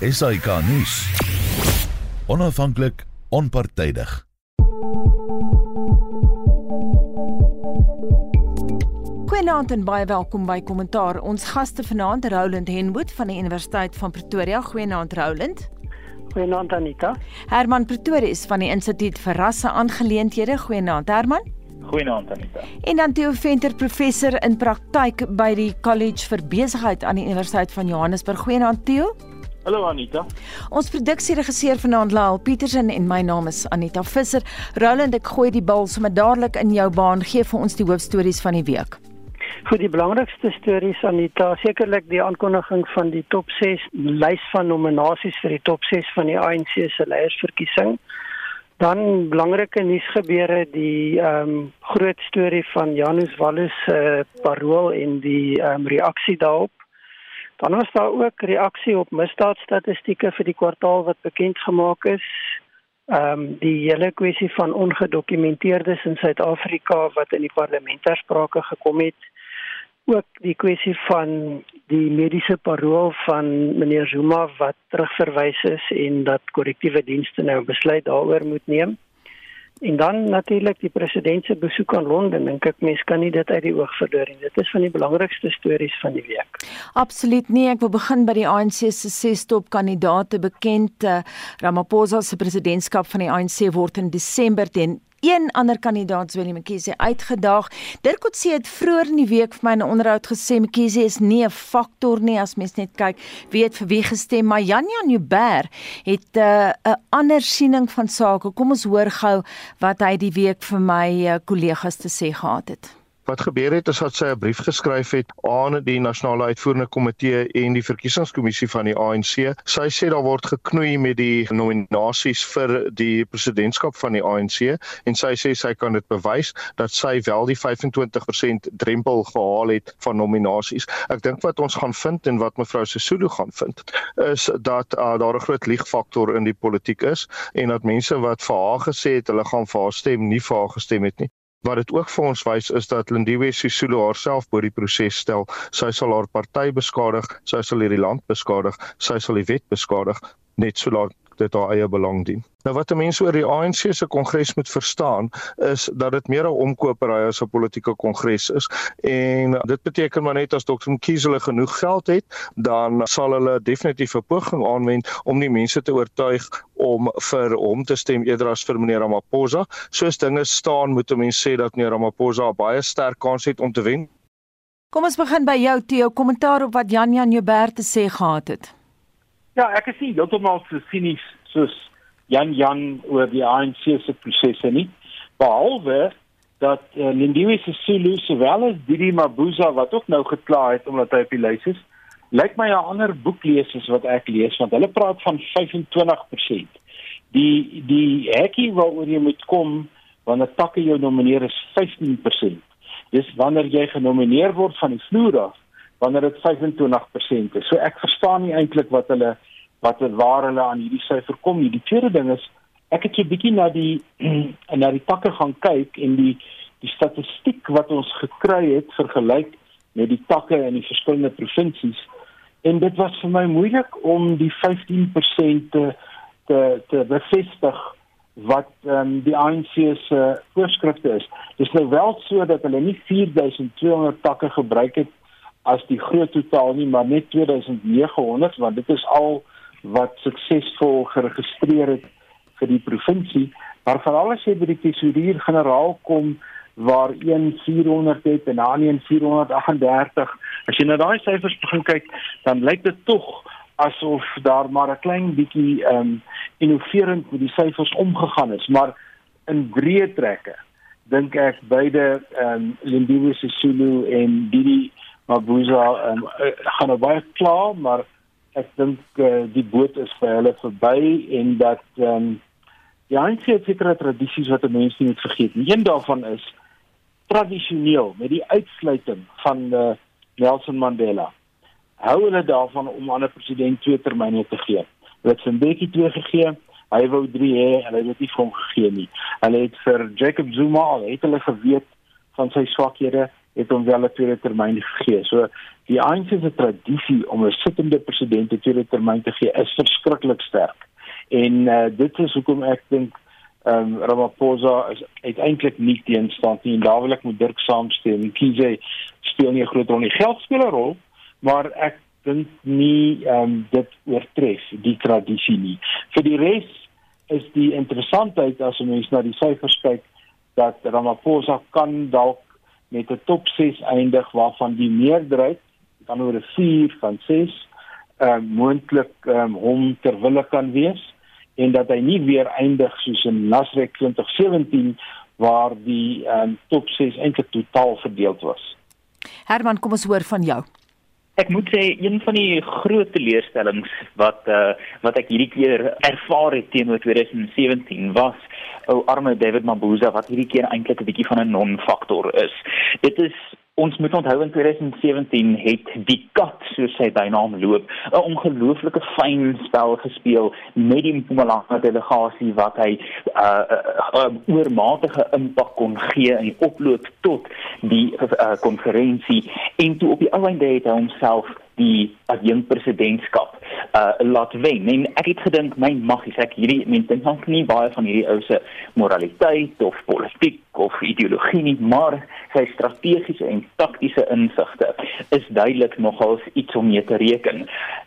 SAK nuus. Onafhanklik, onpartydig. Goeienaand en baie welkom by Kommentaar. Ons gaste vanaand Roland Henwood van die Universiteit van Pretoria. Goeienaand Roland. Goeienaand Anita. Herman Pretorius van die Instituut vir Rasse Aangeleenthede. Goeienaand Herman. Goeienaand Anita. En dan Theo Venter, professor in praktyk by die College vir Besigheid aan die Universiteit van Johannesburg. Goeienaand Theo. Hallo Anita. Ons produksieregisseur vanaand Laal Petersen en my naam is Anita Visser. Roland, ek gooi die bal sommer dadelik in jou baan. Gee vir ons die hoofstories van die week. Vir die belangrikste stories Anita, sekerlik die aankondiging van die top 6 lys van nominasies vir die top 6 van die ANC se leiersverkiesing. Dan belangrike nuusgebeure die ehm um, groot storie van Janus Wallis se uh, parool en die ehm um, reaksie daarop. Dan was daar ook reaksie op misdaadstatistieke vir die kwartaal wat bekend gemaak is. Ehm um, die hele kwessie van ongedokumenteerdes in Suid-Afrika wat in die parlement ter sprake gekom het ook die kwessie van die mediese parol van meneer Zuma wat terugverwys is en dat korrektiewe dienste nou besluit daaroor moet neem. En dan natuurlik die president se besoek aan Londen en kyk mens kan nie dit uit die oog verloor nie. Dit is van die belangrikste stories van die week. Absoluut nie. Ek wil begin by die ANC se ses top kandidaate bekend. Uh, Ramaphosa se presidentskap van die ANC word in Desember teen een ander kandidaat Willie Mkhize uitgedaag. Dirk Coetzee het vroeër in die week vir my 'n onderhoud gesê Mkhize is nie 'n faktor nie as mens net kyk wie het vir wie gestem, maar Janja Nubber het 'n uh, 'n ander siening van sake. Kom ons hoor gou wat hy die week vir my uh, kollegas te sê gehad het. Wat gebeur het is dat sy 'n brief geskryf het aan die nasionale uitvoerende komitee en die verkiesingskommissie van die ANC. Sy sê daar word geknoei met die nominasies vir die presidentskap van die ANC en sy sê sy kan dit bewys dat sy wel die 25% drempel gehaal het van nominasies. Ek dink wat ons gaan vind en wat mevrou Sesulu gaan vind is dat uh, daar 'n groot liegfaktor in die politiek is en dat mense wat vir haar gesê het hulle gaan vir haar stem nie vir haar gestem het nie. Wat dit ook vir ons wys is dat Lindiwe Sisulu haarself bo die proses stel. Sy sal haar party beskadig, sy sal hierdie land beskadig, sy sal die wet beskadig net solank dit haar eie belang dien. Nou wat mense oor die ANC se kongres moet verstaan is dat dit meer 'n omkopery as 'n politieke kongres is en dit beteken maar net as Dr. Mkhize hulle genoeg geld het, dan sal hulle definitief 'n poging aanwend om die mense te oortuig om vir hom te stem eerder as vir meneer Ramaphosa. Soos dinge staan, moet 'n mens sê dat meneer Ramaphosa baie sterk kans het om te wen. Kom ons begin by jou Theo, kommentaar op wat Jan Jan Joubert te sê gehad het. Ja, ek is nie heeltemal so sinies soos Jan Jan oor die ANC se prosesse nie. Behalwe dat uh, Lindiwe Sisulu sowel as Didi Mabuza wat ook nou gekla het omdat hy op die lys is, lyk my 'n ander boek lees as wat ek lees want hulle praat van 25%. Die die hekkie waaroor jy moet kom wanneer takke jou nomineer is 15%. Dis wanneer jy genomineer word van die vloer af wanneer dit 25% is. So ek verstaan nie eintlik wat hulle wat waar hulle aan hierdie syfer kom nie. Die tweede ding is ek het so 'n bietjie na die na die takke gaan kyk en die die statistiek wat ons gekry het vergelyk met die takke in die verskillende provinsies en dit was vir my moeilik om die 15% te te te bevestig wat um, die ANC se voorskrifte is. Dis nou wel so dat hulle nie 4200 takke gebruik het as die groot totaal nie, maar net 2900 want dit is al wat suksesvol geregistreer het vir die provinsie. Maar veral as jy by die tesourier generaal kom waar 1400 het en dan 1438, as jy na daai syfers begin kyk, dan lyk dit tog asof daar maar 'n klein bietjie ehm um, innoverend met die syfers omgegaan is, maar in breë trekke dink ek beide ehm um, Lindiwe Sisulu en Didi Mabuza um, gaan nou baie klaar, maar ek dink uh, die boot is vir hulle verby en dat ehm um, die enige sekere tradisies wat mense nie moet vergeet nie. Een daarvan is tradisioneel met die uitsluiting van uh, Nelson Mandela. Hou hulle daarvan om aan 'n president twee termyne te gee. Hulle het Mbeki twee gegee, hy wou 3 hê hulle het dit nie vir hom gegee nie. Hulle het vir Jacob Zuma al het hulle geweet van sy swakhede het hom wel 'n tweede termyn gegee. So die ANC se tradisie om 'n sittende president 'n tweede termyn te gee is verskriklik sterk. En uh, dit is hoekom ek dink ehm um, Ramaphosa is uiteindelik nie teenstand nie en daar wil ek met Dirk saamstem. Kiese speel nie 'n groot rol nie. Geld speel 'n rol, maar ek dink nie ehm um, dit oortref die tradisie nie. Vir die res is die interessantheid as 'n mens na die syfers kyk dat Ramaphosa kan dalk met 'n top 6 eindig waarvan die meerderheid dan oor 'n 4 van 6 ehm uh, moontlik ehm um, hom ter wille kan wees en dat hy nie weer eindig soos in Nasrek 2017 waar die ehm um, top 6 eintlik totaal verdeel was. Herman, kom ons hoor van jou. Ek moet sê een van die groot teleurstellings wat uh, wat ek hierdie keer ervaar het teenoor 2017 was ou arme David Mabuza wat hierdie keer eintlik 'n bietjie van 'n non-faktor is. Dit is Ons moet onthou in 2017 het die kat soos sy bynaam loop 'n ongelooflike fyn spel gespeel met die Mpumalanga delegasie wat hy 'n uh, uh, uh, oormatige impak kon gee in die oploop tot die konferensie uh, en toe op die ou einde het hy homself die adjunkt presidentskap uh laat wen. En ek het gedink my maggies ek hierdie mense dink nog nie baie van hierdie ou se moraliteit of politiek of ideologie nie, maar sy strategiese en taktiese insigte is duidelik nogals iets om mee te reken.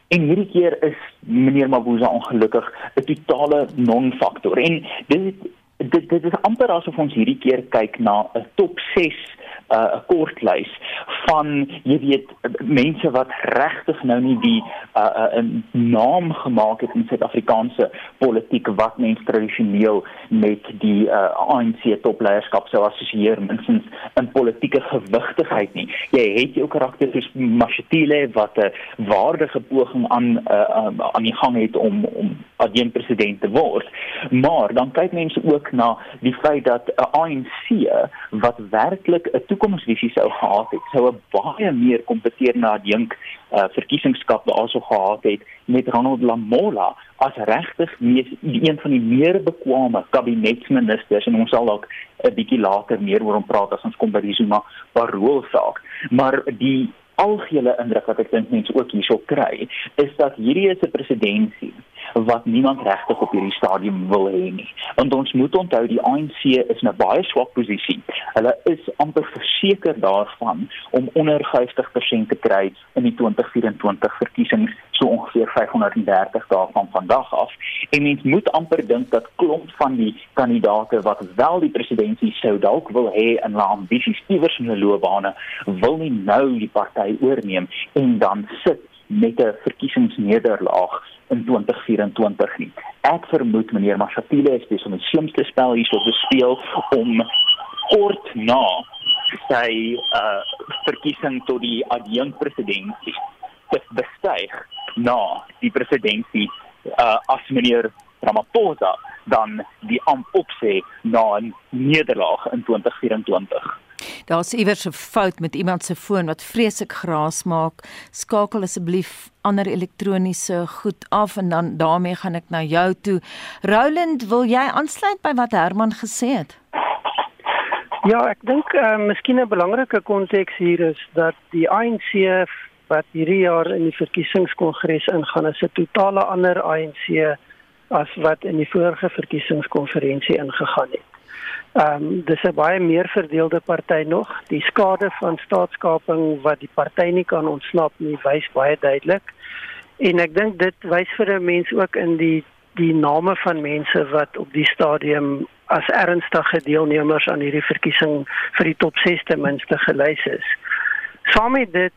En hierdie keer is meneer Mabuza ongelukkig 'n totale non-faktor. En dit dit dit is amper asof ons hierdie keer kyk na 'n top 6 'n uh, kortlys van jy weet mense wat regtig nou nie die 'n uh, uh, naam gemaak het in Suid-Afrikaanse politiek wat mense tradisioneel met die uh, ANC topleierskap sou assosieer minstens in politieke gewigtigheid nie. Jy het jou karakter soos Mashatile wat 'n waardige poging aan uh, um, aan die gang het om om adjunkt president te word. Maar dan kyk mense ook na die feit dat 'n uh, ANC wat werklik 'n toekomsvisie sou gehad het, sou 'n baie meer kompeterende adjunk uh, verkiesingskap daarso gehad het met Ronald Lamola as regtig een van die meer bekwame kabinetsministers en ons sal dalk 'n bietjie later meer oor hom praat as ons kom by die Zuma parol saak. Maar die algehele indruk wat ek dink mense ook hierso kry, is dat hierdie is 'n presidentskap wat niemand regtig op hierdie stadium wil hê nie. Want ons moet onthou die ANC is in 'n baie swak posisie. Hulle is amper verseker daarvan om onder 50% te kry in die 2024 verkiesings, so ongeveer 530 dae van vandag af. En mens moet amper dink dat klomp van die kandidate wat wel die presidentskap sou dalk wil hê in hulle ambisies iewers in hulle loopbane, wil nie nou die party oorneem en dan sit met 'n verkiesingsnederlaag in 2024 nie. Ek vermoed meneer Mashatile is besig om die slimste spel hierso te speel om kort na sy uh verkiesing tot die adjunkt presidentskap te bestyg na die presidentskap uh as meneer Ramaphosa dan die amp opsê na 'n nederlaag in 2024. Daar's iewers 'n fout met iemand se foon wat vreeslik geraas maak. Skakel asseblief ander elektroniese goed af en dan daarmee gaan ek na jou toe. Roland, wil jy aansluit by wat Herman gesê het? Ja, ek dink uh, miskien 'n belangrike konteks hier is dat die ANC wat hierdie jaar in die verkiesingskongres ingaan, is 'n totale ander ANC as wat in die vorige verkiesingskonferensie ingegaan het. Ehm um, dis 'n baie meer verdeelde party nog. Die skade van staatskaping wat die party nie kan ontsnap nie, wys baie duidelik. En ek dink dit wys vir 'n mens ook in die die name van mense wat op die stadium as ernstige deelnemers aan hierdie verkiesing vir die top 6 ten minste gelys is. Saam met dit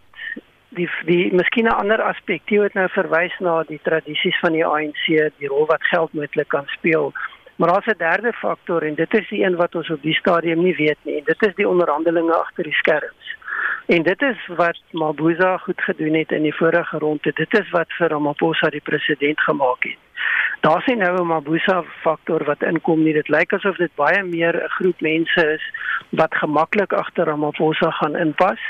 die die miskien 'n ander aspek, jy het nou verwys na die tradisies van die ANC, die rol wat geld moontlik kan speel. Maar daar's 'n derde faktor en dit is die een wat ons op die stadium nie weet nie. Dit is die onderhandelinge agter die skerms. En dit is wat Mabuza goed gedoen het in die vorige ronde. Dit is wat vir Ramaphosa die president gemaak het. Daar's nie nou 'n Mabuza faktor wat inkom nie. Dit lyk asof dit baie meer 'n groep mense is wat gemaklik agter Ramaphosa gaan inpas.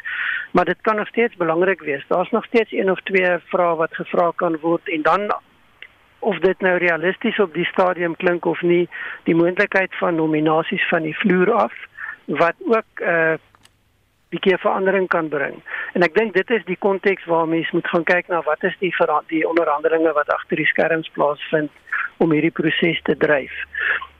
Maar dit kan nog steeds belangrik wees. Daar's nog steeds een of twee vrae wat gevra kan word en dan of dit nou realisties op die stadium klink of nie, die moontlikheid van nominasies van die vloer af wat ook 'n uh, bietjie verandering kan bring. En ek dink dit is die konteks waar mens moet gaan kyk na wat is die die onderhandelinge wat agter die skerms plaasvind om hierdie proses te dryf.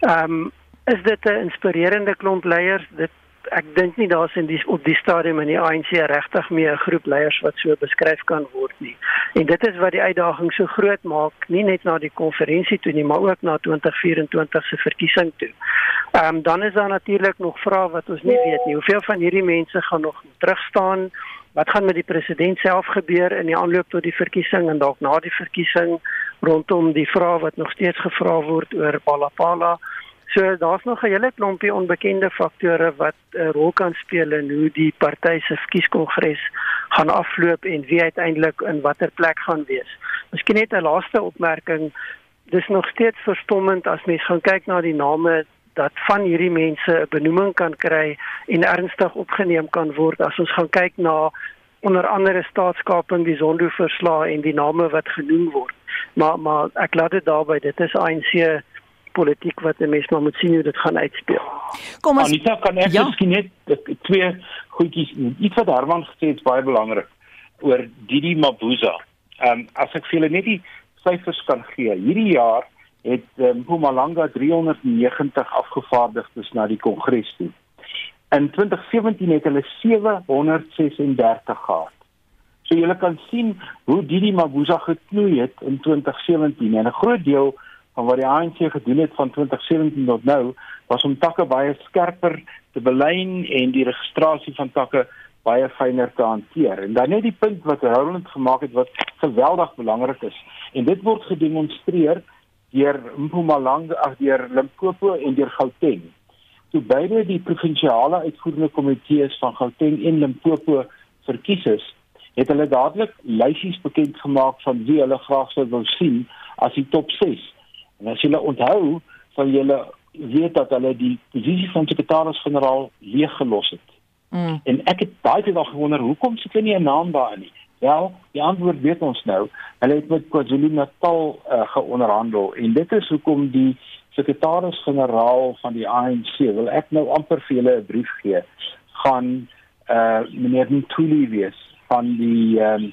Ehm um, is dit 'n inspirerende klomp leiers? Dit ek dink nie daar's in die op die stadium in die ANC regtig meer 'n groep leiers wat so beskryf kan word nie. En dit is wat die uitdaging so groot maak, nie net na die konferensie toe nie, maar ook na 2024 se verkiesing toe. Ehm um, dan is daar natuurlik nog vrae wat ons nie weet nie. Hoeveel van hierdie mense gaan nog terugstaan? Wat gaan met die president self gebeur in die aanloop tot die verkiesing en dalk na die verkiesing rondom die vrae wat nog steeds gevra word oor Palapala? So daar's nog 'n hele klompie onbekende faktore wat 'n rol kan speel in hoe die party se verkieskongres gaan afloop en wie uiteindelik in watter plek gaan wees. Miskien net 'n laaste opmerking. Dis nog steeds verstommend as mens gaan kyk na die name dat van hierdie mense 'n benoeming kan kry en ernstig opgeneem kan word as ons gaan kyk na onder andere staatskaping die Zondo-verslag en die name wat genoem word. Maar maar ek laat dit daarby. Dit is ANC politiek wat 'n mens maar moet sien hoe dit gaan uitspeel. Kom ons Anita kan ek ja? miskien net twee goedjies iets wat Herman gesê het baie belangrik oor Didi Mabuza. Ehm um, as ek vir julle net die syfers kan gee. Hierdie jaar het um, Mpumalanga 390 afgevaardigdes na die kongres toe. In 2017 het hulle 736 gehad. So julle kan sien hoe Didi Mabuza geknoei het in 2017 en 'n groot deel van wat die ANC gedoen het van 2017 tot nou was om takke baie skerper te belyn en die registrasie van takke baie fyner te hanteer. En dan net die punt wat Roland gemaak het wat geweldig belangrik is. En dit word gedemonstreer deur Mpumalanga, ag deur Limpopo en deur Gauteng. Toe beide die provinsiale uitvoerende komitees van Gauteng en Limpopo verkies is, het hulle dadelik lysies bekend gemaak van wie hulle graag sou wil sien as die top 6 En as julle onthou, sal julle weet dat hulle die posisie van sekretaris-generaal leeggelos het. Mm. En ek het baie te dag gewonder hoekom sit hulle nie 'n naam daar nie. Wel, die antwoord weet ons nou. Hulle het met KwaZulu-Natal uh, geonderhandel en dit is hoekom die sekretaris-generaal van die ANC wil ek nou amper vir julle 'n brief gee gaan uh meneer Ntuli wees van die ehm um,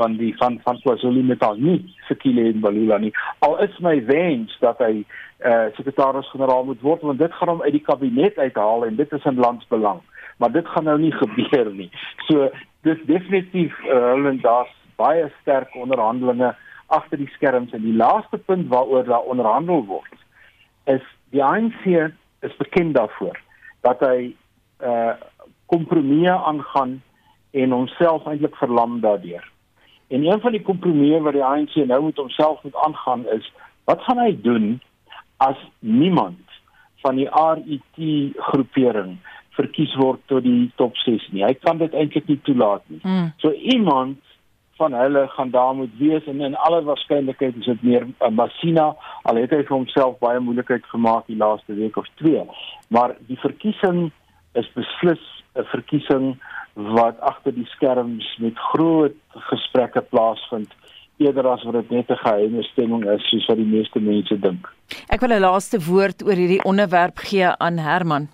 van die van van KwaZulu-Natal nie Sekile Balula nie. Al is my wens dat hy eh uh, sekretaris-generaal moet word want dit gaan hom uit die kabinet uithaal en dit is in landsbelang. Maar dit gaan nou nie gebeur nie. So dis definitief uh, hulle daar's baie sterk onderhandelinge agter die skerms en die laaste punt waaroor daar onderhandel word is die ANC is bekend daarvoor dat hy eh uh, kompromieë aangaan en homself eintlik verlam daardeur. En een van die kompromieë wat die ANC nou met homself moet aangaan is, wat gaan hy doen as niemand van die RET groepering verkies word tot die top 6 nie. Hy kan dit eintlik nie toelaat nie. Mm. So iemand van hulle gaan daar moet wees en in alle waarskynlikheid is dit meer uh, Masina al het hy vir homself baie moeilikheid gemaak die laaste week of twee. Maar die verkiesing is beslis 'n verkiesing wat agter die skerms met groot gesprekke plaasvind eerder as wat dit net 'n geheime stemming is soos wat die meeste mense dink. Ek wil 'n laaste woord oor hierdie onderwerp gee aan Herman.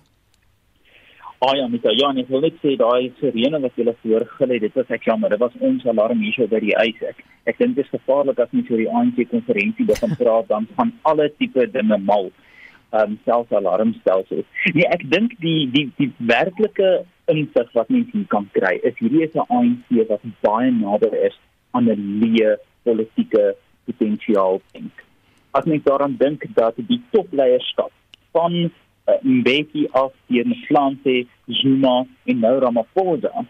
Ah ja, met ja, ek wil net sê daai sirene wat julle voor gelê het, dit was ek jammer, dit was ons alarm hier by die huis ek. Ek dink dit is gevaarlik as mens oor die ANC konferensie begin praat dan van alle tipe dinge mal. Ehm um, selfs alarmstelsels. Nee, ek dink die die die werklike insig wat mense hier kan kry is hierdie is 'n ANC wat baie nader is aan 'n leë politieke potensiaal dink. As mens daaraan dink dat die topleierskap van uh, Mbeki af die Mflante, Zuma en nou Ramaphosa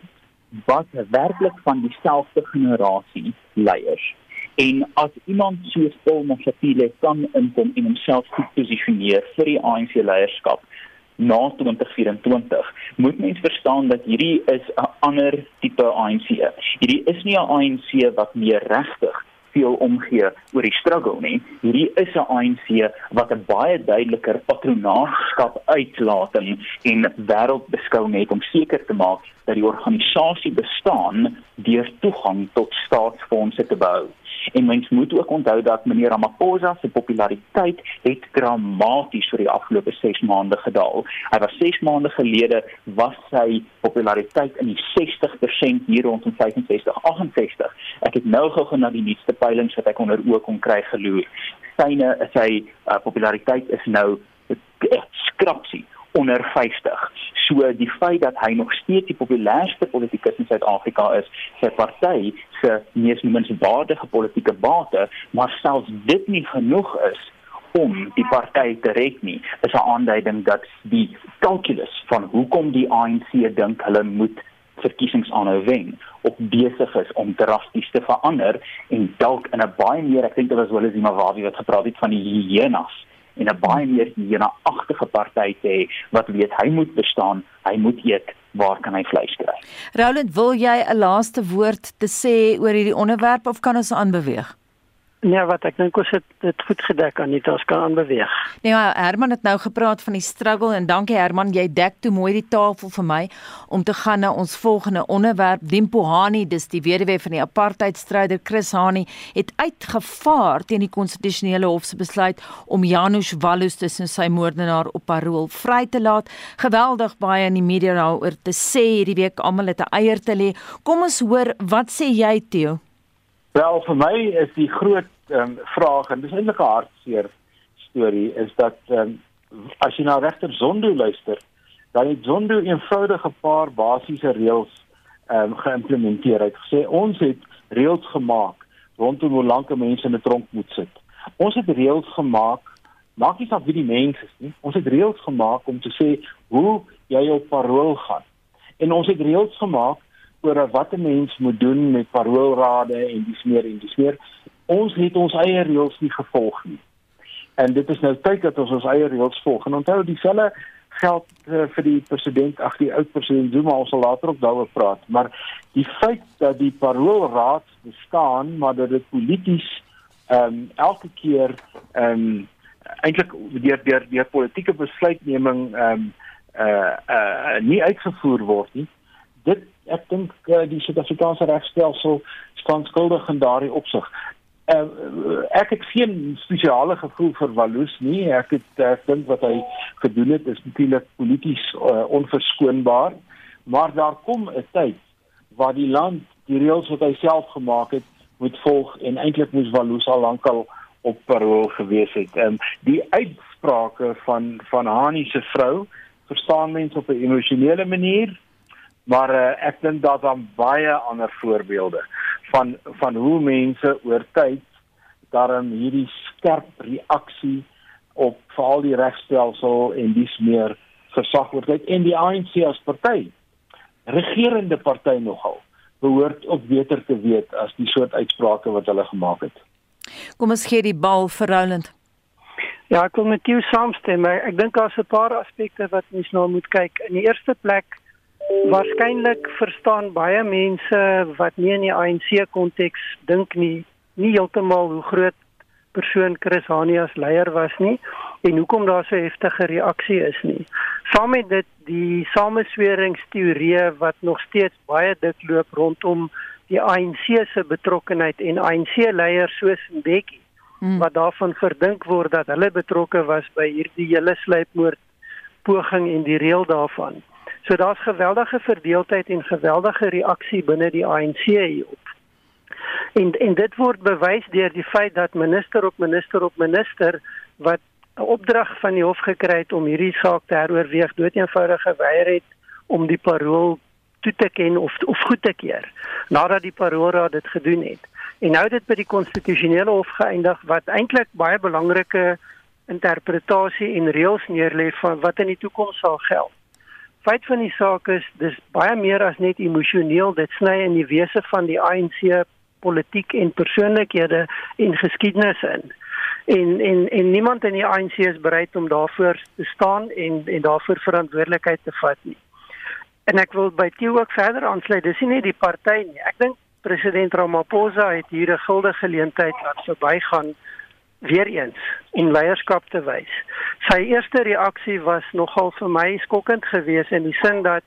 wat werklik van dieselfde generasie leiers en as iemand soos Paul Mofokile kan inkom en homself goed posisioneer vir die ANC leierskap na 2024 moet mens verstaan dat hierdie is 'n ander tipe ANC. Hierdie is nie 'n ANC wat meer regtig veel omgee oor die struggle nie. Hierdie is 'n ANC wat 'n baie duideliker patronaatskap uitlating en wêreldbeskouing het om seker te maak dat die organisasie bestaan deur toegang tot staatsfondse te bou. En mens moet ook onthou dat meneer Ramaphosa se populariteit het dramaties vir die afgelope 6 maande gedaal. Hy was 6 maande gelede was sy populariteit in die 60% hier rondom 65 68. Ek het nou gou na die nuutste peilings wat ek onder oë kon kry geloer. Syne sy uh, populariteit is nou skrapsie onder 50. So die feit dat hy nog steeds die populairste politikus in Suid-Afrika is, sy party se mees noemenswaardige politieke bate, maar selfs dit nie genoeg is om die party te red nie, is 'n aanduiding dat die kalkulus van hoekom die ANC dink hulle moet verkiesings aanhou wen op besig is om drasties te verander en dalk in 'n baie meer ek dink dit was eens iemand wat gepraat het van die hyenas en 'n baie meer hiena-agtige party te hê wat weet hy moet bestaan, hy moet eet, waar kan hy vleis kry? Roland, wil jy 'n laaste woord te sê oor hierdie onderwerp of kan ons aanbeweeg? Nee, wat ek dink ons het dit goed gedek aan dit ons kan aanbeweeg. Nee, maar Herman het nou gepraat van die struggle en dankie Herman, jy dek toe mooi die tafel vir my om te gaan na ons volgende onderwerp. Dimpo Hani, dis die weduwee van die apartheidstryder Chris Hani, het uitgevaar teen die konstitusionele hof se besluit om Janusz Wallus tussen sy moordenaar op parol vry te laat. Geweldig baie in die media daaroor te sê hierdie week almal het 'n eier te lê. Kom ons hoor, wat sê jy Theo? Wel vir my is die groot um, vraag en dis eintlik 'n hartseer storie is dat um, as jy na regter Zondo luister, dan het Zondo eenvoudig 'n paar basiese reëls um, geïmplementeer. Hy het gesê ons het reëls gemaak rondom hoe lank mense in 'n tronk moet sit. Ons het reëls gemaak maak nie saak wie die mens is nie. Ons het reëls gemaak om te sê hoe jy op parol gaan. En ons het reëls gemaak oor wat 'n mens moet doen met paroolrade en dis meer en dis meer. Ons het ons eie reëls nie gevolg nie. En dit is nou tyd dat ons ons eie reëls volg. En onthou dieselfde geld uh, vir die president, ag die oud president Zuma, ons sal later ook daaroor praat, maar die feit dat die paroolraad bestaan, maar dat dit polities ehm um, elke keer ehm um, eintlik deur deur deur politieke besluitneming ehm um, uh uh nie uitgevoer word nie dit ek dink uh, die Suid-Afrikaanse regstelsel staan skuldig in daardie opsig. Uh, ek het geen spesiale gevoel vir Walus nie. Ek het ek dink wat hy gedoen het is natuurlik polities uh, onverskoonbaar, maar daar kom 'n tyd waar die land die reëls wat hy self gemaak het moet volg en eintlik moes Walus al lankal op parol gewees het. Ehm um, die uitsprake van van Hani se vrou verstaan mense op 'n emosionele manier maar uh, ek dink daar dan baie ander voorbeelde van van hoe mense oor tyd daarin hierdie skerp reaksie op veral die regstelsel en dis meer versag word en die ANC as party regerende party nogal behoort ook beter te weet as die soort uitsprake wat hulle gemaak het. Kom ons gee die bal vir Roland. Ja, ek wil met jou saamstem. Ek dink daar's 'n paar aspekte wat mens nou moet kyk. In die eerste plek Waarskynlik verstaan baie mense wat nie in die ANC konteks dink nie, nie heeltemal hoe groot persoon Chris Hani as leier was nie en hoekom daar so heftige reaksie is nie. Saam met dit die samesweringsteorie wat nog steeds baie dik loop rondom die ANC se betrokkeheid en ANC leiers soos Mbeki hmm. wat daarvan verdink word dat hulle betrokke was by hierdie hele sluipmoord poging en die reël daarvan. So daar's geweldige verdeeldheid en geweldige reaksie binne die ANC hierop. En en dit word bewys deur die feit dat minister op minister op minister wat 'n opdrag van die hof gekry het om hierdie saak te heroorweeg, doeteenvoudig geweier het om die parol toe te ken of of goed te keer nadat die paroolraad dit gedoen het. En nou dit by die konstitusionele hof geëindig wat eintlik baie belangrike interpretasie en reëls neerlê van wat in die toekoms sal geld feit van die saak is dis baie meer as net emosioneel dit sny in die wese van die ANC politiek en persoonlikhede en geskiedenis in en en en niemand in die ANC is bereid om daarvoor te staan en en daarvoor verantwoordelikheid te vat nie. En ek wil by Tieu ook verder aansluit. Dis nie net die party nie. Ek dink president Ramaphosa het hier 'n guldige geleentheid laat verbygaan weer eens om leierskap te wys. Sy eerste reaksie was nogal vir my skokkend geweest in die sin dat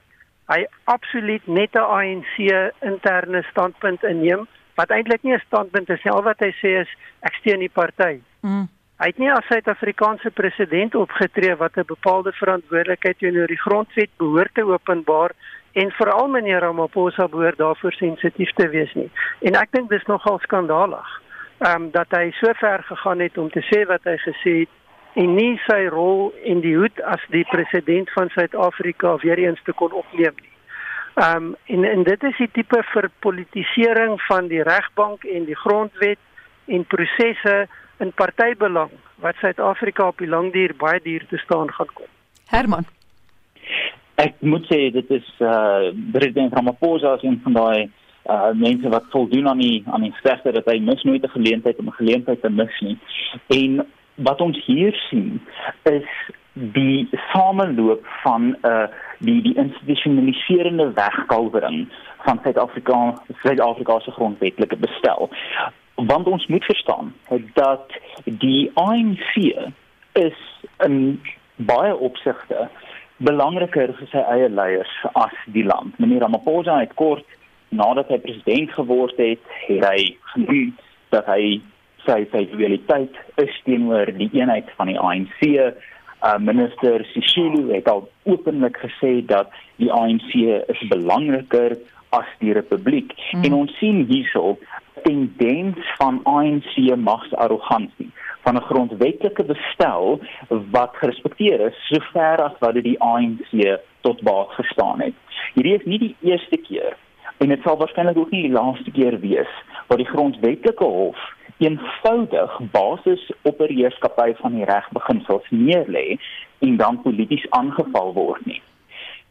hy absoluut net 'n ANC interne standpunt inneem wat eintlik nie 'n standpunt is nie. Al wat hy sê is ek steun die party. Mm. Hy het nie as Suid-Afrikaanse president opgetree wat 'n bepaalde verantwoordelikheid teenoor die grondwet behoort te openbaar en veral meneer Ramaphosa behoort daarvoor sensitief te wees nie. En ek dink dis nogal skandalig. Ehm um, dat hy so ver gegaan het om te sê wat hy gesê het en nie sy rol in die hoed as die president van Suid-Afrika weer eens te kon opneem nie. Ehm um, en en dit is die tipe verpolitisering van die regbank en die grondwet en prosesse in partybelang wat Suid-Afrika op die lang duur baie duur te staan gaan kom. Herman Ek moet sê dit is uh president Ramaphosa is een van daai uh mense wat voldoen aan die aan die sterkste dat hy mis nooit 'n geleentheid om 'n geleentheid te mis nie. En wat ons hier sien is die sameloop van uh die die institusionaliserende wegkalwering van Suid-Afrika Suid-Afrika se grondwetlike bestel. Want ons moet verstaan dat die ANC is in baie opsigte belangriker vir sy eie leiers as die land. Meneer Ramaphosa het kort nadat hy president geword het, het hy genoem dat hy sy sy loyaliteit is teenoor die eenheid van die ANC. Uh, minister Sisulu het al openlik gesê dat die ANC is belangriker as die republiek. Hmm. En ons sien hierso tendens van ANC magsarrogansie van 'n grondwetlike bestel wat gerespekteer is sover as wat dit die ANC tot baat gestaan het. Hierdie is nie die eerste keer en dit sal waarskynlik ook nie die laaste keer wees waar die grondwetlike hof eenvoudig basis op 'n heerskappy van die reg beginsels neerlê en dan polities aangeval word nie.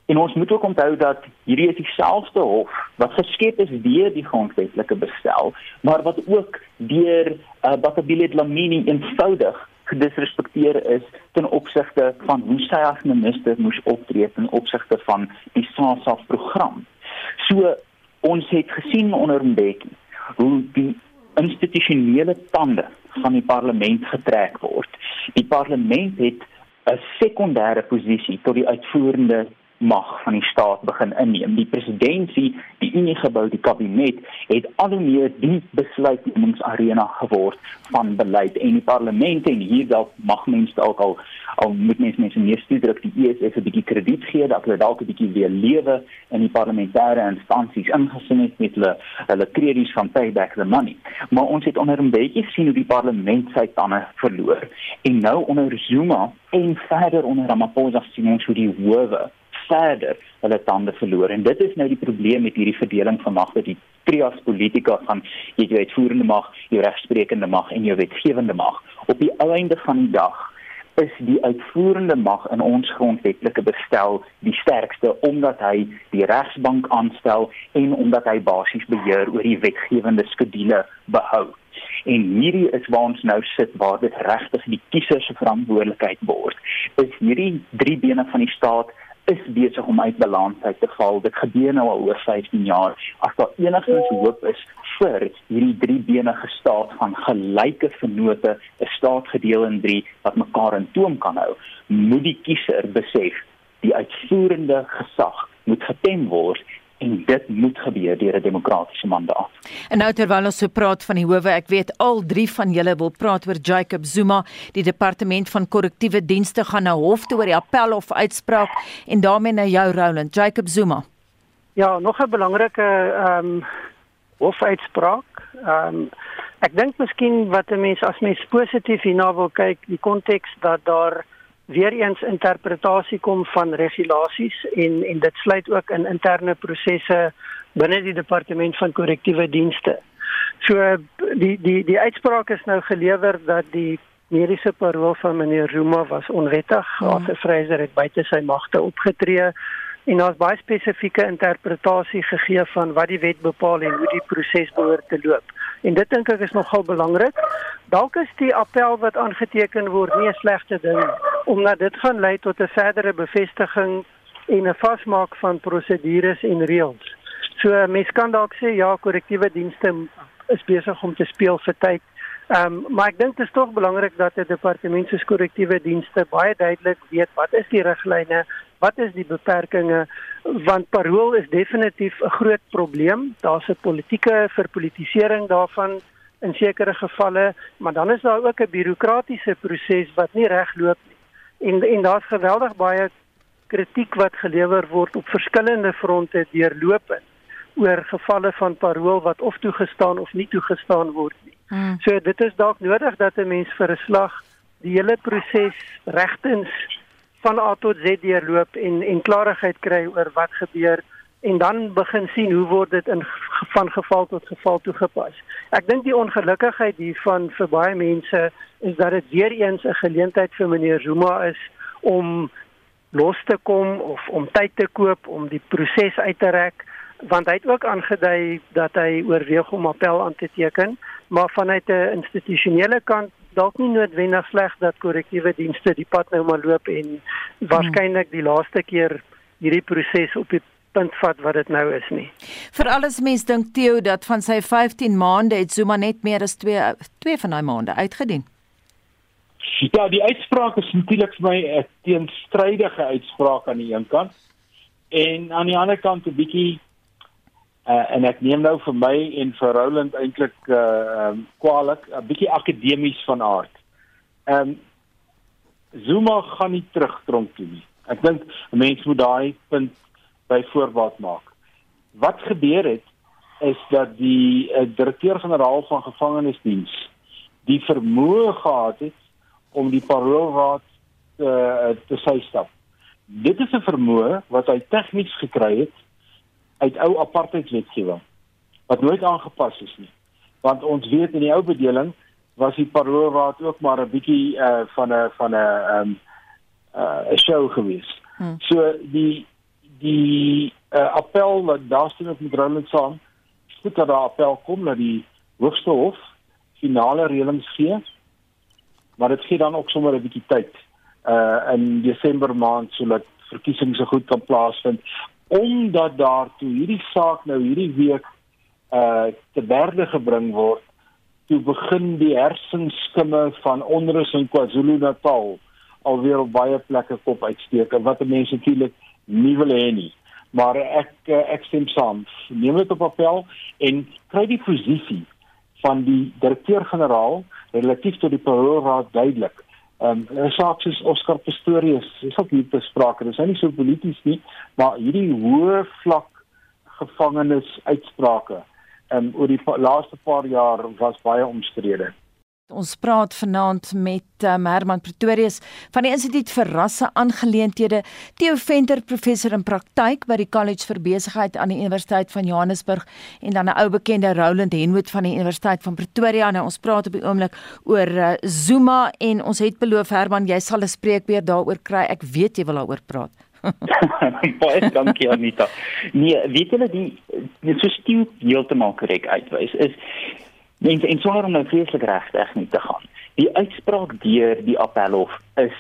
En ons moet ook onthou dat hierdie is dieselfde hof wat geskep is deur die grondwetlike bestel, maar wat ook deur uh, Bakabile Dlamini eenvoudig gedisrespekteer is ten opsigte van hoe sy as minister moes optree ten opsigte van die SASSA program. So ons het gesien onder Mbeki hoe die institusionele tande van die parlement getrek word. Die parlement het 'n sekondêre posisie tot die uitvoerende mag van die staat begin inneem. Die presidentsie, die Unie gebou, die kabinet het al hoe meer die besluitnemingsarena geword van beleid en die parlement en hier dalk mag mense dalk al al moet mense mense meer stuurlik die EFF 'n bietjie krediet gee dat hulle dalk 'n bietjie weer lewe in die parlementêre instansies ingesin het met hulle hulle kredies van payback the money. Maar ons het onder 'n bietjie sien hoe die parlement sy tande verloor en nou onder Zuma en verder onder Ramaphosa sien ons hoe die howe verder hulle tande verloor en dit is nou die probleem met hierdie verdeling van mag wat die trias politika van jy weet uitvoerende mag, jou regsprekende mag en jou wetgewende mag. Op die einde van die dag is die uitvoerende mag in ons grondwetlike bestel die sterkste omdat hy die regsbank aanstel en omdat hy basies beheer oor die wetgewende skedule behou. En hierdie is waar ons nou sit waar dit regtig die kiezer se verantwoordelikheid word. Is hierdie drie bene van die staat is besig om uit balans uit te val. Dit gebeur nou al oor 15 jaar. As daar enigstens hoop is vir hierdie drie benige staat van gelyke vennote, 'n staat gedeel in 3 wat mekaar in toom kan hou, moet die kiezer besef die uitvoerende gesag moet getem word en dit moet gebeur deur 'n demokratiese mandaat. En nou terwyl ons so praat van die howe, ek weet al drie van julle wil praat oor Jacob Zuma, die departement van korrektiewe dienste gaan nou hof toe oor die appelhof uitspraak en daarmee nou jou Roland, Jacob Zuma. Ja, nog 'n belangrike ehm um, hofuitspraak. Ehm um, ek dink miskien wat 'n mens as mens positief hierna wil kyk, die konteks dat daar weer eens interpretasie kom van regulasies en en dit sluit ook in interne prosesse binne die departement van korrektiewe dienste. So die die die uitspraak is nou gelewer dat die mediese parol van meneer Zuma was onwettig. Haas mm. Fraser het buite sy magte opgetree en daar's baie spesifieke interpretasie gegee van wat die wet bepaal en hoe die proses behoort te loop. En dit dink ek is nogal belangrik. Dalk is die appel wat aangeteken word nie 'n slegte ding omdat dit gaan lei tot 'n verdere bevestiging en 'n vasmaak van prosedures en reëls. So mense kan dalk sê ja, korrektiewe dienste is besig om te speel vir tyd Ehm um, maar ek dink dit is tog belangrik dat 'n departement soos korrektiewe dienste baie duidelik weet wat is die riglyne, wat is die beperkings want parol is definitief 'n groot probleem. Daar's 'n politieke verpolitisering daarvan in sekere gevalle, maar dan is daar ook 'n bureaukratiese proses wat nie reg loop nie. En en daar's geweldig baie kritiek wat gelewer word op verskillende fronte deurlopend oor gevalle van parol wat of toegestaan of nie toegestaan word nie. Hmm. So dit is dalk nodig dat 'n mens vir 'n slag die hele proses regtens van A tot Z deurloop en en klarigheid kry oor wat gebeur en dan begin sien hoe word dit in van geval tot geval toegepas. Ek dink die ongelukkigheid hiervan vir baie mense is dat dit weer eens 'n geleentheid vir meneer Zuma is om los te kom of om tyd te koop om die proses uit te rek want hy het ook aangedui dat hy oorweeg om appel aan te teken maar vanuit 'n institusionele kant dalk nie noodwendig sleg dat korrektiewe dienste die pad nou maar loop en waarskynlik die laaste keer hierdie proses op die punt vat wat dit nou is nie. Vir alles mense dink Theo dat van sy 15 maande het Zuma net meer as 2 2 van daai maande uitgedien. Ja, die uitspraak is natuurlik vir my 'n teenstrydige uitspraak aan die een kant en aan die ander kant 'n bietjie uh, en ek neem nou vir my en vir Roland eintlik uh um, kwaliek 'n bietjie akademies van aard. Ehm um, Zuma gaan nie terug tronk toe nie. Ek dink 'n mens moet daai punt by voorbaat maak. Wat gebeur het is dat die uh, direkteur-generaal van gevangenisdiens die vermoë gehad het om die paroolraad te te sy stap. Dit is 'n vermoë wat hy tegnies gekry het uit ou apartheidswetgewing wat nooit aangepas is nie. Want ons weet in die ou bedeling was die paroolraad ook maar 'n bietjie uh van 'n van 'n um uh 'n show gewees. Hmm. So die die uh, appel wat daar staan met Roland saam, sit dat daar appel kom na die hoogste hof finale reëlings gee. Maar dit gee dan ook sommer 'n bietjie tyd uh in Desember maand sodat verkiesings se goed kan plaasvind omdat daartoe hierdie saak nou hierdie week uh te berde gebring word toe begin die hersenskimme van onrus in KwaZulu-Natal alweer op baie plekke kop uitsteek wat mense natuurlik nie wil hê nie. Maar ek uh, ek stem saam. Neem dit op appel en kry die posisie van die direkteur-generaal relatief tot die paroolraad duidelik Ehm um, 'n saak soos Oscar Pistorius, dis ook hier besprake. Dit is nie so polities nie, maar hierdie hoë vlak gevangenes uitsprake ehm um, oor die pa laaste paar jaar was baie omstrede. Ons praat vanaand met um, Herman Pretorius van die Instituut vir Rasse Aangeleenthede, Theo Venter, professor in praktyk by die College vir Besigheid aan die Universiteit van Johannesburg en dan 'n ou bekende Roland Henwood van die Universiteit van Pretoria. Nou ons praat op die oomblik oor uh, Zuma en ons het beloof Herman, jy sal 'n spreekbeurt daaroor kry. Ek weet jy wil daaroor praat. Baie dankie Anita. Nee, weet julle die dis so stief heeltemal korrek uitwys is En en sonder om nou vreeslik regtig nie te gaan. Die uitspraak deur die appelhof is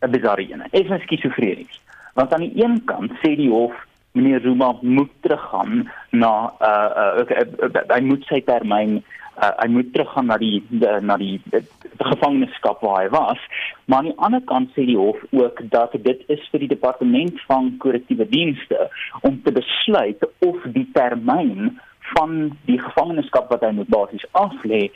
'n bizarre een. Effens skizofrenies. Want aan die een kant sê die hof meneer Zuma moet teruggaan na uh uh, uh, uh, uh hy moet sy termyn uh, hy moet teruggaan na die de, na die, die, die gevangenskap waar hy was. Maar aan die ander kant sê die hof ook dat dit is vir die departement van korrektiewe dienste om te besluit of die termyn van die gevangenskap wat hy moet basies aflê,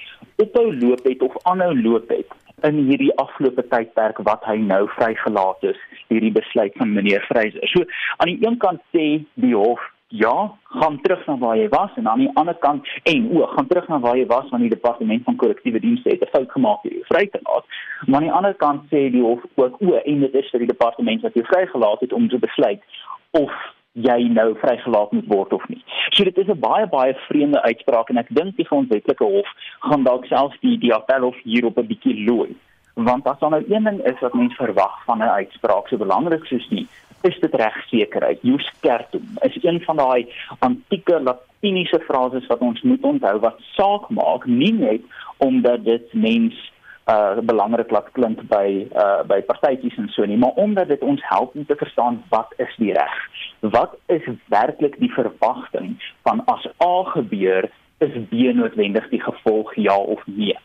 ophou loop het of aanhou loop het in hierdie afgelope tydperk wat hy nou vrygelaat is, hierdie besluit van meneer Freyser. So aan die een kant sê die hof ja, gaan terug na waar jy was en aan die ander kant en o, gaan terug na waar jy was want die departement van korrektiewe dienste het 'n fout gemaak hier vry te laat. Maar aan die ander kant sê die hof ook o, en dit is vir die departement wat jou vrygelaat het om te besluit of jy nou vrygelaat moet word of nie. So dit is 'n baie baie vreemde uitspraak en ek dink die grondwetlike hof gaan dalk selfs die die appelhof hierop 'n bietjie looi. Want as dan nou een ding is wat mense verwag van 'n uitspraak so belangrik soos nie, is dit regsekerheid. Jus certum is een van daai antieke latiniese frases wat ons moet onthou wat saak maak nie net omdat dit mense uh belangrik laat klink by uh by partytjies en so nie, maar omdat dit ons help om te verstaan wat is die reg? Wat is werklik die verwagting van as A gebeur, is B noodwendig die gevolg ja of nee?